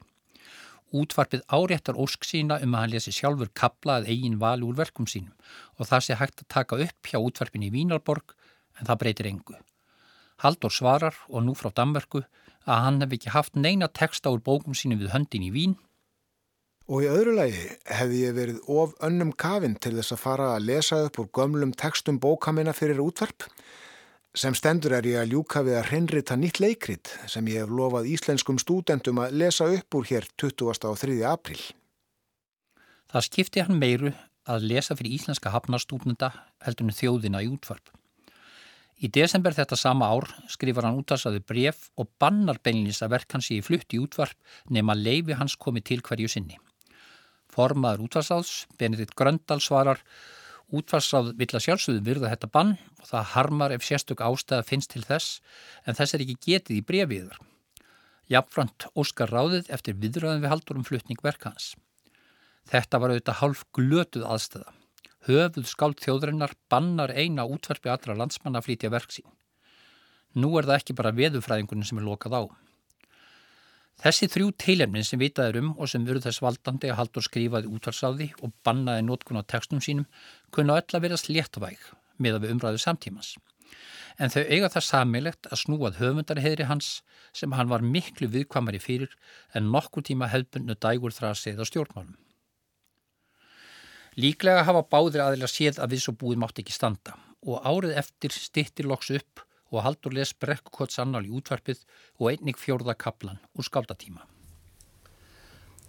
Útvarpið áréttar ósk sína um að hann lesi sjálfur kaplað eigin vali úr verkum sínum og það sé hægt að taka upp hjá útvarpin í Vínarborg en það breytir engu. Haldur svarar og nú frá Danmörku að hann hef ekki haft neina texta úr bókum sínum við höndin í Vín Og í öðru lagi hefði ég verið of önnum kafinn til þess að fara að lesa upp úr gömlum textum bókamina fyrir útvarp. Sem stendur er ég að ljúka við að hreinrita nýtt leikrit sem ég hef lofað íslenskum stúdendum að lesa upp úr hér 20. og 3. april. Það skipti hann meiru að lesa fyrir íslenska hafnarstúdenda heldur en þjóðina í útvarp. Í desember þetta sama ár skrifar hann útasaði bref og bannar beinlýns að verk hans í flutt í útvarp nema leifi hans komi til hverju sinni. Formaður útvarsáðs, Benedikt Gröndal svarar Útvarsáð vill að sjálfsögðu virða þetta bann og það harmar ef sérstök ástæða finnst til þess en þess er ekki getið í brefiður. Jafnframt Óskar ráðið eftir viðröðum við haldurum flutning verkans. Þetta var auðvitað hálf glötuð aðstæða. Höfuð skáld þjóðrennar bannar eina útvarpi allra landsmanna að flytja verk sín. Nú er það ekki bara veðufræðingunum sem er lokað á. Þessi þrjú teilefnin sem vitaður um og sem veru þess valdandi að Haldur skrifaði útvarsáði og bannaði nótkun á textum sínum kunna öll að vera sléttvæg með að við umræðu samtímas. En þau eiga það samilegt að snúað höfundarheðri hans sem hann var miklu viðkvamari fyrir en nokkur tíma hefðbunnu dægur þrasið á stjórnmálum. Líklega hafa báðir aðila séð að við svo búið mátt ekki standa og árið eftir stittir loks upp og Haldur les brekkukotts annál í útvarpið og einnig fjórða kaplan úr skáldatíma.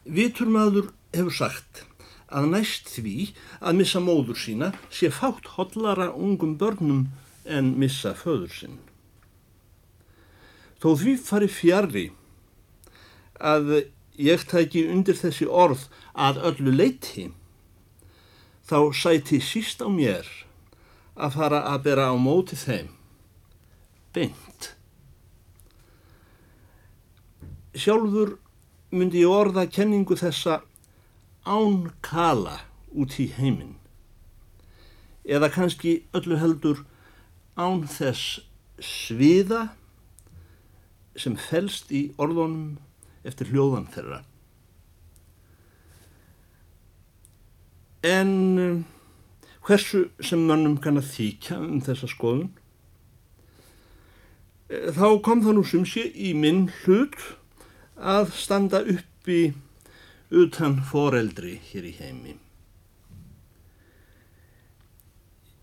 Viturmaður hefur sagt að næst því að missa móður sína sé fátt hodlara ungum börnum en missa föður sinn. Þó því fari fjari að ég tæki undir þessi orð að öllu leiti, þá sæti síst á mér að fara að bera á móti þeim beint. Sjálfur myndi ég orða kenningu þessa án kala út í heiminn eða kannski öllu heldur án þess sviða sem felst í orðunum eftir hljóðan þeirra. En eh, hversu sem mönnum kann að þýkja um þessa skoðun þá kom það nú sem sé í minn hlut að standa uppi utan foreldri hér í heimi.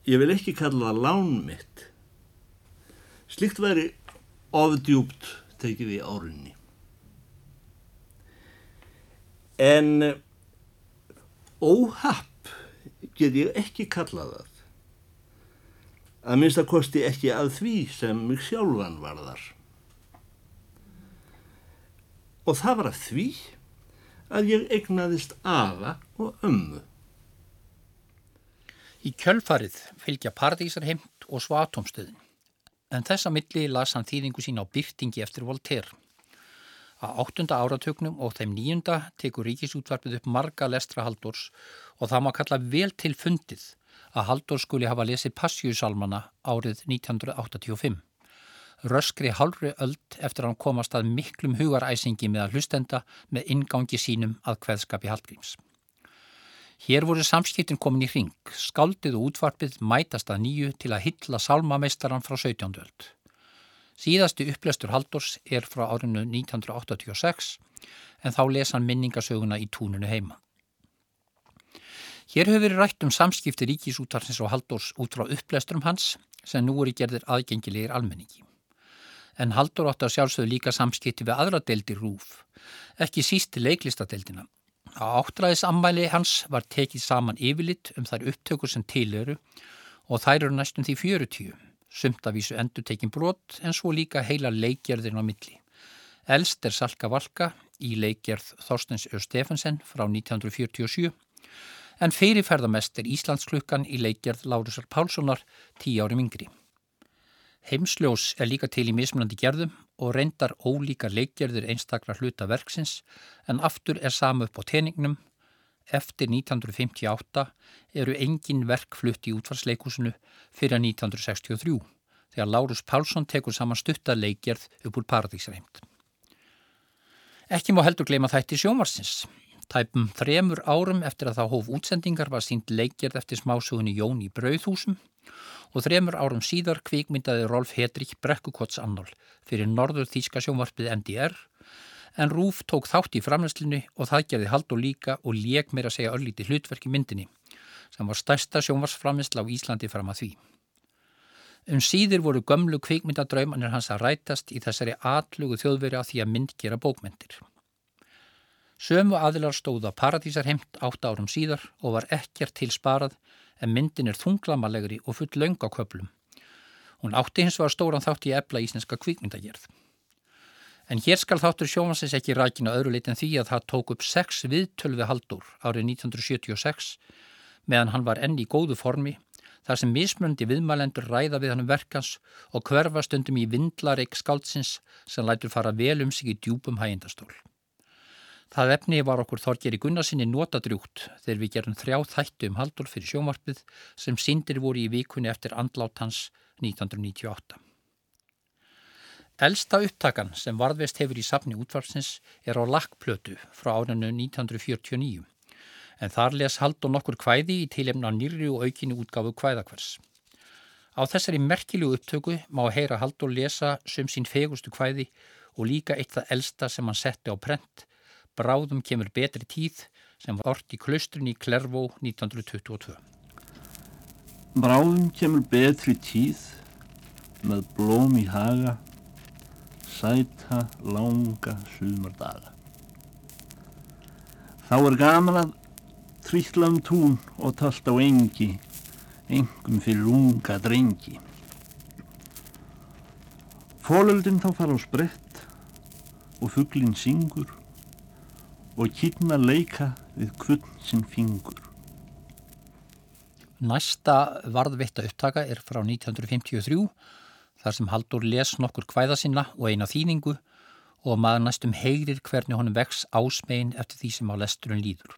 Ég vil ekki kalla það lán mitt. Slikt væri ofdjúpt tekið í árunni. En óhapp get ég ekki kalla það að minnst að kosti ekki að því sem mig sjálfan varðar. Og það var að því að ég egnaðist afa og ömmu. Í kjölfarið fylgja Paradísarheimt og Svatomstöðin, en þessa milli las hann þýðingu sín á byrtingi eftir Voltaire. Á áttunda áratögnum og þeim nýjunda tekur ríkisútvarpið upp marga lestra haldurs og það má kalla vel til fundið að Haldur skuli hafa lesið Passjúsalmana árið 1985. Röskri halvri öld eftir að hann komast að miklum hugaræsingi með að hlustenda með ingangi sínum að hveðskapi Hallgríms. Hér voru samskiptin komin í hring, skaldið og útvarpið mætast að nýju til að hylla salmameistaran frá 17. öld. Síðasti upplestur Haldurs er frá árinu 1986 en þá lesan minningasöguna í túnunu heima. Hér hefur verið rætt um samskipti ríkisútarsins og haldurs út frá upplesturum hans sem nú eru gerðir aðgengilegir almenningi. en Haldur átti að sjálfsögðu líka samskipti við aðra deildir rúf, ekki síst leiklistadeildina. Á áttræðis ammæli hans var tekið saman yfirlitt um þær upptökur sem til eru og þær eru næstum því 40, sumt af vísu endur tekin brot en svo líka heila leikgerðin á milli. Elst er Salka Valka í leikgerð Þorstens Ö. Stefansen frá 1947 en fyrirferðamest er Íslandsklukkan í leikgerð Lárusar Pálssonar tíu árum yngri. Heimsljós er líka til í mismunandi gerðum og reyndar ólíkar leikgerðir einstakra hluta verksins en aftur er sama upp á teningnum. Eftir 1958 eru engin verk flutt í útvarsleikusinu fyrir 1963 þegar Lárus Pálsson tekur saman stutta leikgerð upp úr Paradísreimt. Ekki má heldur gleyma þætti sjómarsins. Tæpum þremur árum eftir að þá hóf útsendingar var sínt leikgerð eftir smásugunni Jón í Brauðhúsum og þremur árum síðar kvikmyndaði Rolf Hedrich Brekkukots annál fyrir norður þýska sjónvarpið NDR en Rúf tók þátt í framleyslinu og það gerði hald og líka og lék meira að segja örlíti hlutverki myndinni sem var stærsta sjónvarsframleysla á Íslandi fram að því. Um síður voru gömlu kvikmyndadraumanir hans að rætast í þessari atlugu þjóðveri að því að mynd gera bókmyndir. Sömu aðilar stóða Paradísarheimt átt árum síðar og var ekkert til sparað en myndin er þunglamalegri og full launga köplum. Hún átti hins var stóran þátt í ebla íslenska kvikmyndagerð. En hér skal þáttur sjómansins ekki rækina öðru leitin því að það tók upp sex viðtölvi haldur árið 1976 meðan hann var enn í góðu formi þar sem mismundi viðmælendur ræða við hann um verkans og hverfa stundum í vindlareik skáldsins sem lætur fara vel um sig í djúpum hægindastól. Það efni var okkur Þorgeri Gunnarsinni notadrjúkt þegar við gerum þrjá þættu um haldur fyrir sjómarpið sem sindir voru í vikunni eftir andlát hans 1998. Elsta upptakan sem varðvest hefur í safni útvarpsins er á lakkplötu frá árinu 1949 en þar les haldur nokkur kvæði í tilemna nýri og aukinni útgafu kvæðakvers. Á þessari merkilegu upptöku má heyra haldur lesa sem sín fegustu kvæði og líka eitt það elsta sem hann setti á prent Bráðum kemur betri tíð sem var orrt í klaustrunni í Klervó 1922. Bráðum kemur betri tíð með blóm í haga, sæta langa sumardaga. Þá er gaman að trýtla um tún og talt á engi, engum fyrir unga drengi. Fólöldin þá fara á sprett og fugglin syngur og kýrna leika við kvöld sinn fingur. Næsta varðvitta upptaka er frá 1953 þar sem Haldur les nokkur kvæða sinna og eina þýningu og maður næstum heyrir hvernig honum vex ásmegin eftir því sem á lesturinn líður.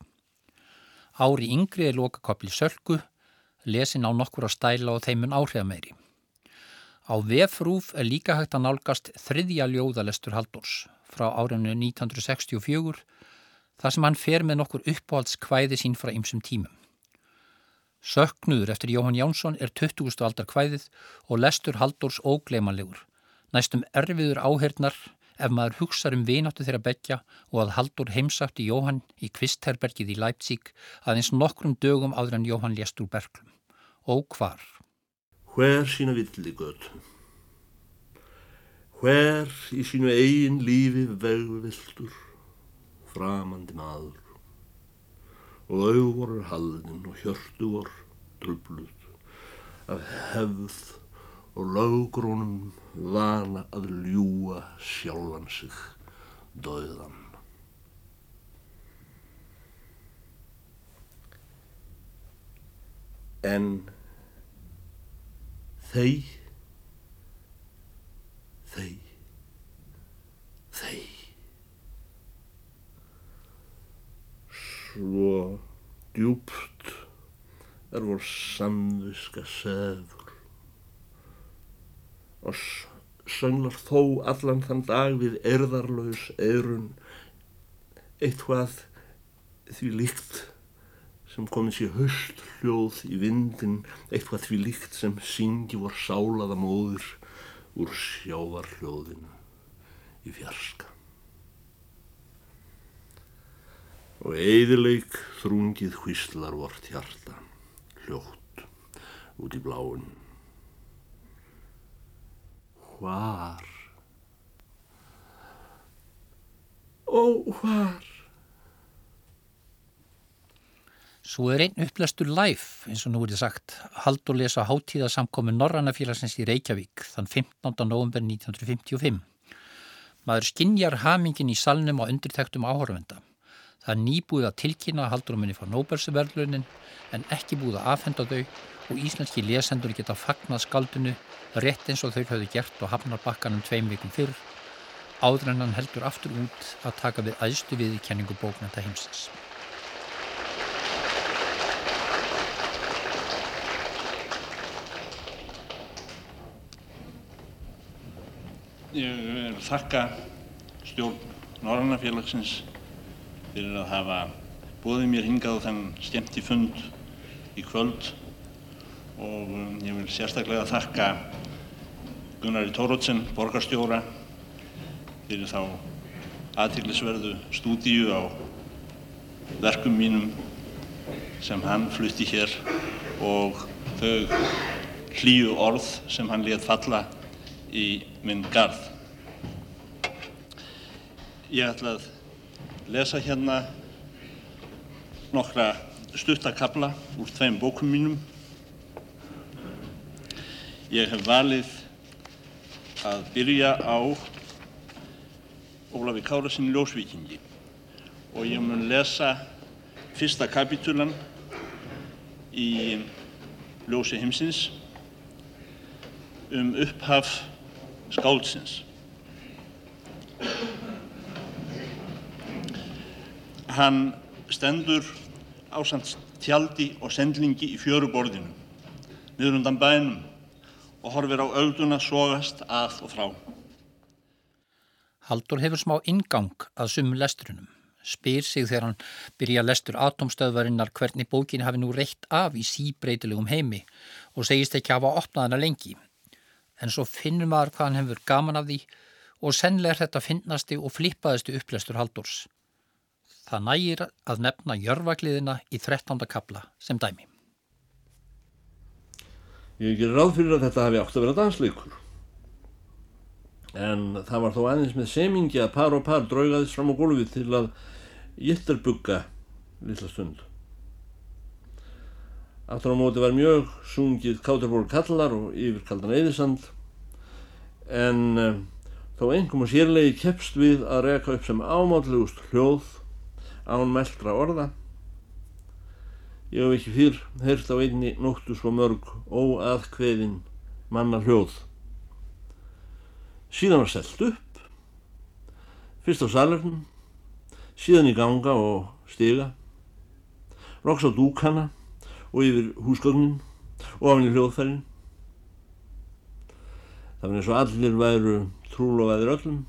Ári yngri er lokakopli sölku, lesin á nokkur á stæla og þeimun áhrifameiri. Á vefrúf er líka hægt að nálgast þriðja ljóðalestur Haldurs frá árinu 1964 þar sem hann fer með nokkur uppáhaldskvæði sín frá ymsum tímum. Söknuður eftir Jóhann Jánsson er 20. aldar kvæðið og lestur Haldórs ógleimanlegur, næstum erfiður áhernar ef maður hugsaður um vináttu þeirra begja og að Haldur heimsætti Jóhann í Kvistherbergið í Leipzig aðeins nokkrum dögum áður en Jóhann lést úr Berglum. Og hvar? Hver sína villi götu? Hver í sínu eigin lífi vegvildur? framandi maður og auðvorur haldin og hjörtu vor trubluð af hefð og löggrónum vana að ljúa sjálfan sig döðan. En þeir, þeir svo djúpt er vor samviska seður. Og sönglar þó allan þann dag við erðarlaus eirun eitthvað því líkt sem komið sér höst hljóð í vindin eitthvað því líkt sem syngi vor sálaða móður úr sjávar hljóðinu í fjarska og eiðileik þrungið hvíslar vort hjarta, hljótt, út í bláun. Hvar? Ó, hvar? Svo er einn upplæstur live, eins og nú er þetta sagt, hald og lesa háttíðasamkomin Norrannafélagsins í Reykjavík þann 15. november 1955. Maður skinjar hamingin í salnum á undirtæktum áhörvenda. Það er nýbúið að tilkynna að Haldur minni fá Nobelsverðlunin en ekki búið að afhenda þau og íslenski lesendur geta fagnað skaldunu rétt eins og þau höfðu gert á Hafnarbakkanum tveim vikum fyrr áður en hann heldur aftur út að taka við æðstu við í kenningu bóknenda heimsins. Ég vil þakka stjórn Norrannafélagsins fyrir að hafa bóðið mér hingað þann skemmti fund í kvöld og um, ég vil sérstaklega þakka Gunnari Tórótsen, borgarstjóra, fyrir þá aðtiklisverðu stúdíu á verkum mínum sem hann flutti hér og þau hlýju orð sem hann let falla í minn garð. Ég ætla að lesa hérna nokkra stuttakabla úr tveim bókum mínum. Ég hef valið að byrja á Ólafi Kárasinn Ljósvíkingi og ég mun lesa fyrsta kapitulan í Ljósi heimsins um upphaf skáldsins. Hann stendur ásand tjaldi og sendlingi í fjöruborðinu, niður undan bænum og horfir á ölduna sogast að og frá. Haldur hefur smá ingang að sumum lesturunum. Spyr sig þegar hann byrja lestur atomstöðvarinnar hvernig bókin hafi nú reitt af í síbreytilegum heimi og segist ekki hafa opnað hana lengi en svo finnur maður hvað hann hefur gaman af því og sennilega er þetta finnasti og flippaðistu upplestur Haldurs. Það nægir að nefna jörfagliðina í 13. kapla sem dæmi. Ég gerir ráð fyrir að þetta hafi átt að vera dansleikur. En það var þó aðeins með semingi að par og par draugaðist fram á gólfið til að jitterbugga lilla stund. Aftur á móti var mjög sungið Káturborg kallar og yfirkaldan Eðisand en uh, þó og sérlegi keppst við að reka upp sem ámátlegust hljóð án meldra orða. Ég hef ekki fyrr heyrt á einni nóttu svo mörg óaðkveðin manna hljóð. Síðan var selgt upp, fyrst á salurnum, síðan í ganga og stiga, roks á dúkana og yfir húsgögnin og afn í hljóðfærin. Það var eins og allir væru trúlofaðir öllum,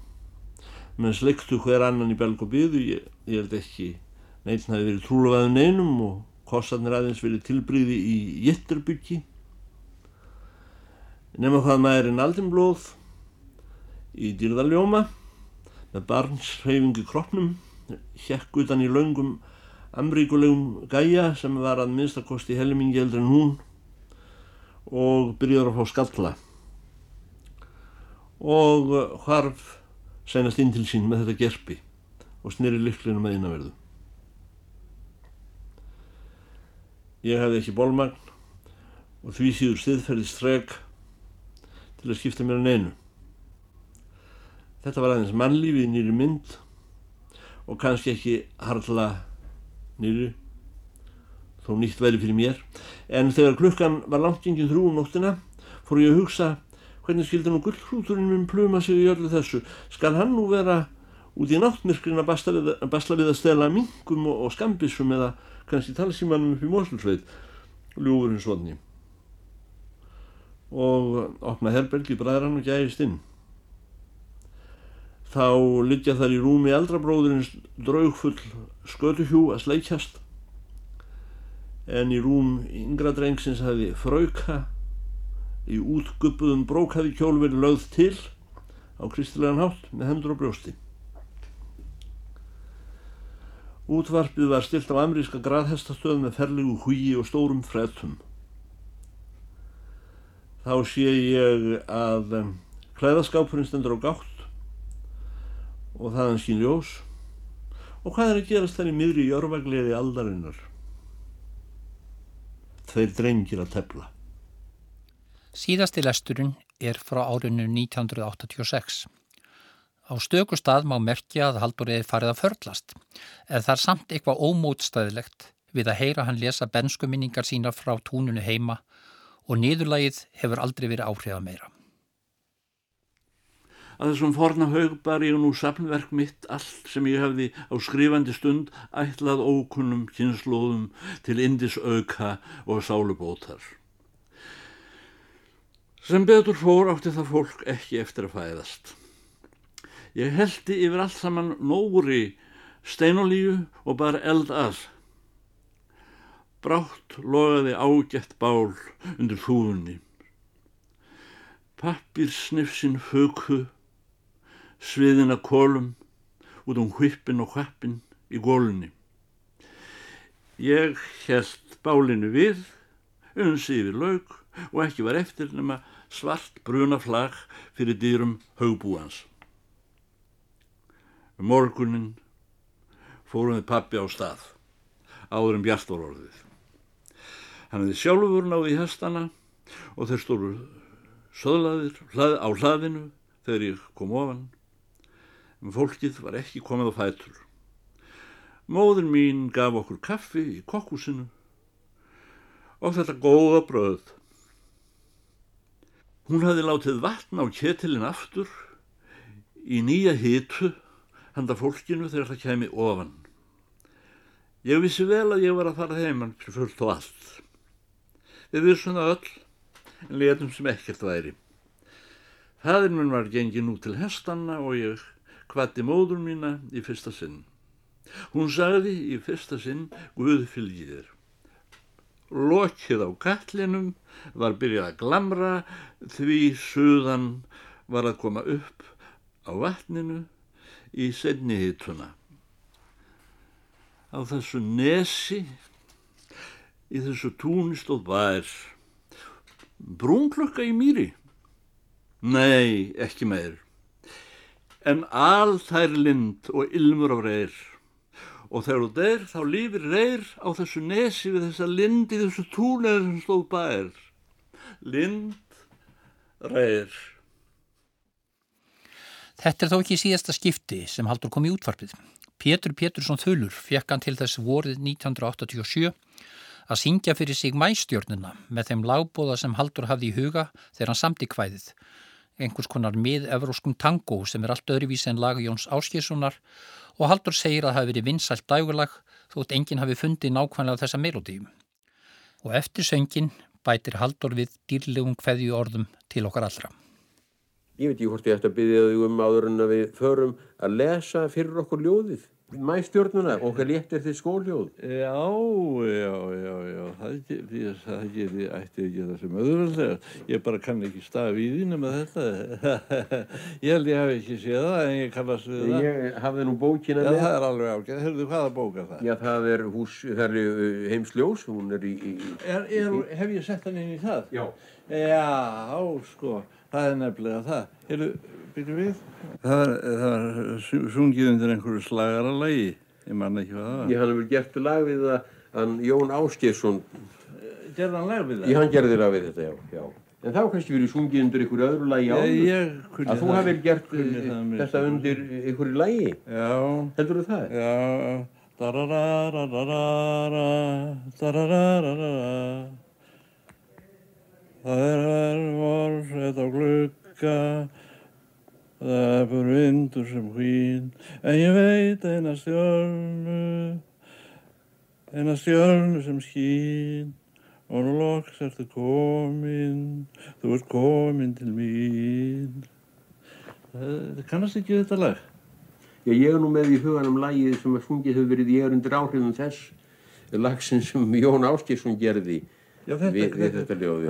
menn sleiktu hver annan í belg og byðu, ég, ég held ekki neitt hafi verið trúlofaður neinum og kossarnir aðeins verið tilbríði í jitterbyggi. Nefna hvað maðurinn aldinblóð í dýrðaljóma með barnshreyfingu kroppnum, hjekk utan í laungum amríkulegum gæja sem var að minnstakosti helmingi eldri en hún og byrjaður að fá skalla og harf sænast inn til sín með þetta gerpi og sneri lyklinu með innanverðu. Ég hefði ekki bólmagn og því síður stiðferðist frek til að skipta mér en einu. Þetta var aðeins mannlífi í nýri mynd og kannski ekki harla nýri þó nýtt væri fyrir mér en þegar klukkan var langt gengið þrjú um nóttina fór ég að hugsa hvernig skildi nú gullhrúturinn minn pluma sig í öllu þessu? Skal hann nú vera út í náttmyrkrin að basla við að, basla við að stela mingum og, og skambissum eða kannski talsímanum upp í Mosulsveit ljúfurinn svonni og opna herbergi bræðran og gæðist inn. Þá liggja þar í rúmi eldrabróðurins draugfull skötuhjú að sleikjast. En í rúm yngra drengsins hafi frauka í útguppuðum brókaði kjól verið lögð til á kristilegan hátt með hendur og brjósti. Útvarpið var stilt á amríska graðhestastöð með ferlegu húi og stórum fretum. Þá sé ég að klæðaskápurinn stendur á gátt og þaðan skín ljós Og hvað er að gerast í miðri jörgvagliði aldarinnar? Þeir drengir að tefla. Síðasti lesturinn er frá árinu 1986. Á stöku stað má merkja að Halldóriði farið að förlast, en það er samt eitthvað ómótstæðilegt við að heyra hann lesa benskuminningar sínar frá túnunu heima og niðurlægið hefur aldrei verið áhrifa meira. Að þessum forna haug bar ég nú sapnverk mitt allt sem ég hefði á skrifandi stund ætlað ókunnum kynnslóðum til indis auka og sálubótar. Sem betur fór átti það fólk ekki eftir að fæðast. Ég heldi yfir allt saman nóri steinolíu og bara eld að. Brátt logaði ágætt bál undir húfunni. Pappir snifsin höku, sviðina kolum út um hvippin og hvappin í gólunni. Ég held bálinu við, unsi yfir laug og ekki var eftir nema svart bruna flag fyrir dýrum haugbúans. Um morgunin fórum við pappi á stað, áður en bjart var orðið. Hann hefði sjálfur náði í hestana og þeir stóru söðlaðir hlað, á hlaðinu þegar ég kom ofan. En fólkið var ekki komið á fætur. Móður mín gaf okkur kaffi í kokkúsinu og þetta góða bröð. Hún hafði látið vatn á ketilin aftur í nýja hitu handa fólkinu þegar það kemi ofan. Ég vissi vel að ég var að fara heimann fyrir fullt og allt. Við vissum það öll, en letum sem ekkert væri. Hæðin minn var gengið nú til hestanna og ég kvatti móður mína í fyrsta sinn. Hún sagði í fyrsta sinn Guð fylgið þér. Lokið á kallinum var byrjað að glamra því suðan var að koma upp á vatninu í senni hituna. Á þessu nesi, í þessu túni stóð bær. Brúnklökka í mýri? Nei, ekki meir. En alþær lind og ilmur á reyr. Og þegar þú deyr, þá lífir reyr á þessu nesi við þessa lind í þessu túni sem stóð bær. Lind, reyr. Þetta er þó ekki síðasta skipti sem Haldur kom í útvarpið. Pétur Pétursson Þulur fekk hann til þess vorið 1987 að syngja fyrir sig mæstjörnuna með þeim lagbóða sem Haldur hafði í huga þegar hann samti kvæðið. Einhvers konar mið-evróskum tango sem er allt öðruvísi en laga Jóns Áskíssonar og Haldur segir að það hafi verið vinsælt dægulag þótt enginn hafi fundið nákvæmlega þessa melodíum. Og eftir söngin bætir Haldur við dýrlegum kveðju orðum til okkar allra. Ég veit ekki hvort ég ætti að byggja þau um áður en að við förum að lesa fyrir okkur ljóðið. Mæstjórnuna, okkar léttir þið skóljóð. Já, já, já, já, það geti, það geti, ætti ekki það sem öðrulega. Ég bara kann ekki stað við því nema þetta. ég held ég hafi ekki séð það en ég kannast við það. Ég hafði nú bókina Já, með. það er alveg ágæð. Hörðu, hvaða bóka það? Já, það er hús, það er uh, heimsljós, hún er í... í Er, er, hef ég sett hann inn í það? já. Já, sko, það er nefnilega það. Hefur, byrju við? Það var, það var su- sungið undir einhverju slagaralagi. Ég man ekki hvað það var. Ég hann hefur gert lag við það, hann Jón Áskeirsson, Gerði hann lag við það? ég hann gerði lag við þetta, já, já. En það var kannski verið sungið undir einhverju öðru lagi ég kunni Að þú hafið gert mér þetta undir einhverju lagi. Já, Heldur þú það? já. Dararararara, dararararara. Það er vorfrett á glugga, það bara vindur sem hvín, en ég veit eina stjörnu, eina stjörnu sem skín, og nú loks ertu komin, þú ert komin til mín. Það kannast ekki þetta lag? Já, ég er nú með í huganum lagið sem að sungið hefur verið ég er undir áhrifum þess lagsin sem Jón Áskeirsson gerði Já, þetta, við, við þetta ljóð.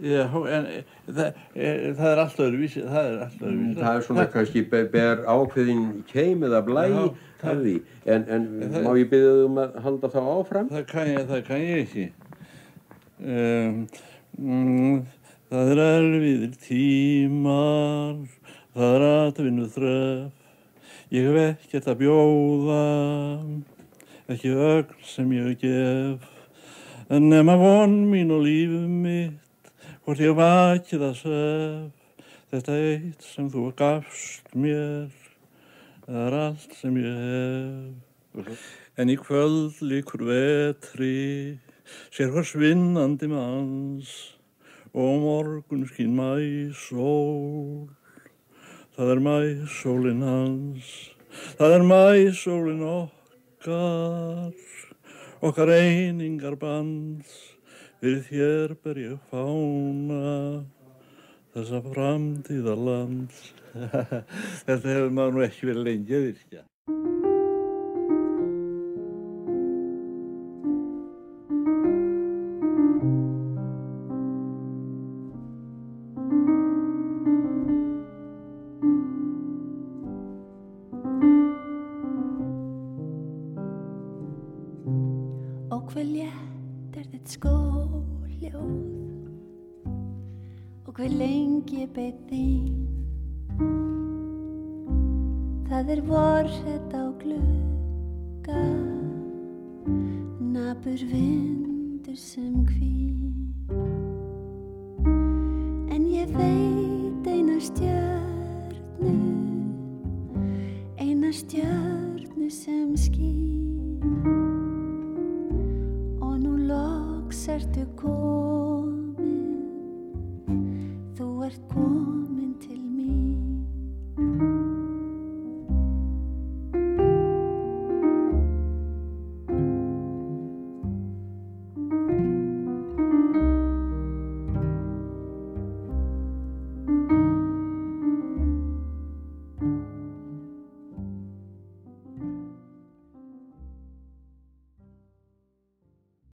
Já. Það, en e, það, e, það er alltaf öðruvísi, það er alltaf öðruvísi. Það er svona kannski ber, ber ákveðin keim eða blæ Já, því. En, en það- má ég byrja um að halda þá áfram? Það kann ég, það kann ég ekki. Um, mm, það er erfiðir tímar, það er atvinnu þröf. Ég hef ekkert að bjóða, ekki ögn sem ég gef, en nema von mín og lífið mitt, hvort ég vakið að sef, þetta eitt sem þú gafst mér, það er allt sem ég hef. En í kvöld líkur vetri, sér hvað svinnandi manns, og morgun skín mæ sól. Það er mæsólinn hans, það er mæsólinn okkar, okkar einingar bands, við þér ber ég fána þessa framtíðar lands. Þetta hefur maður nú ekki verið lengi að virkja.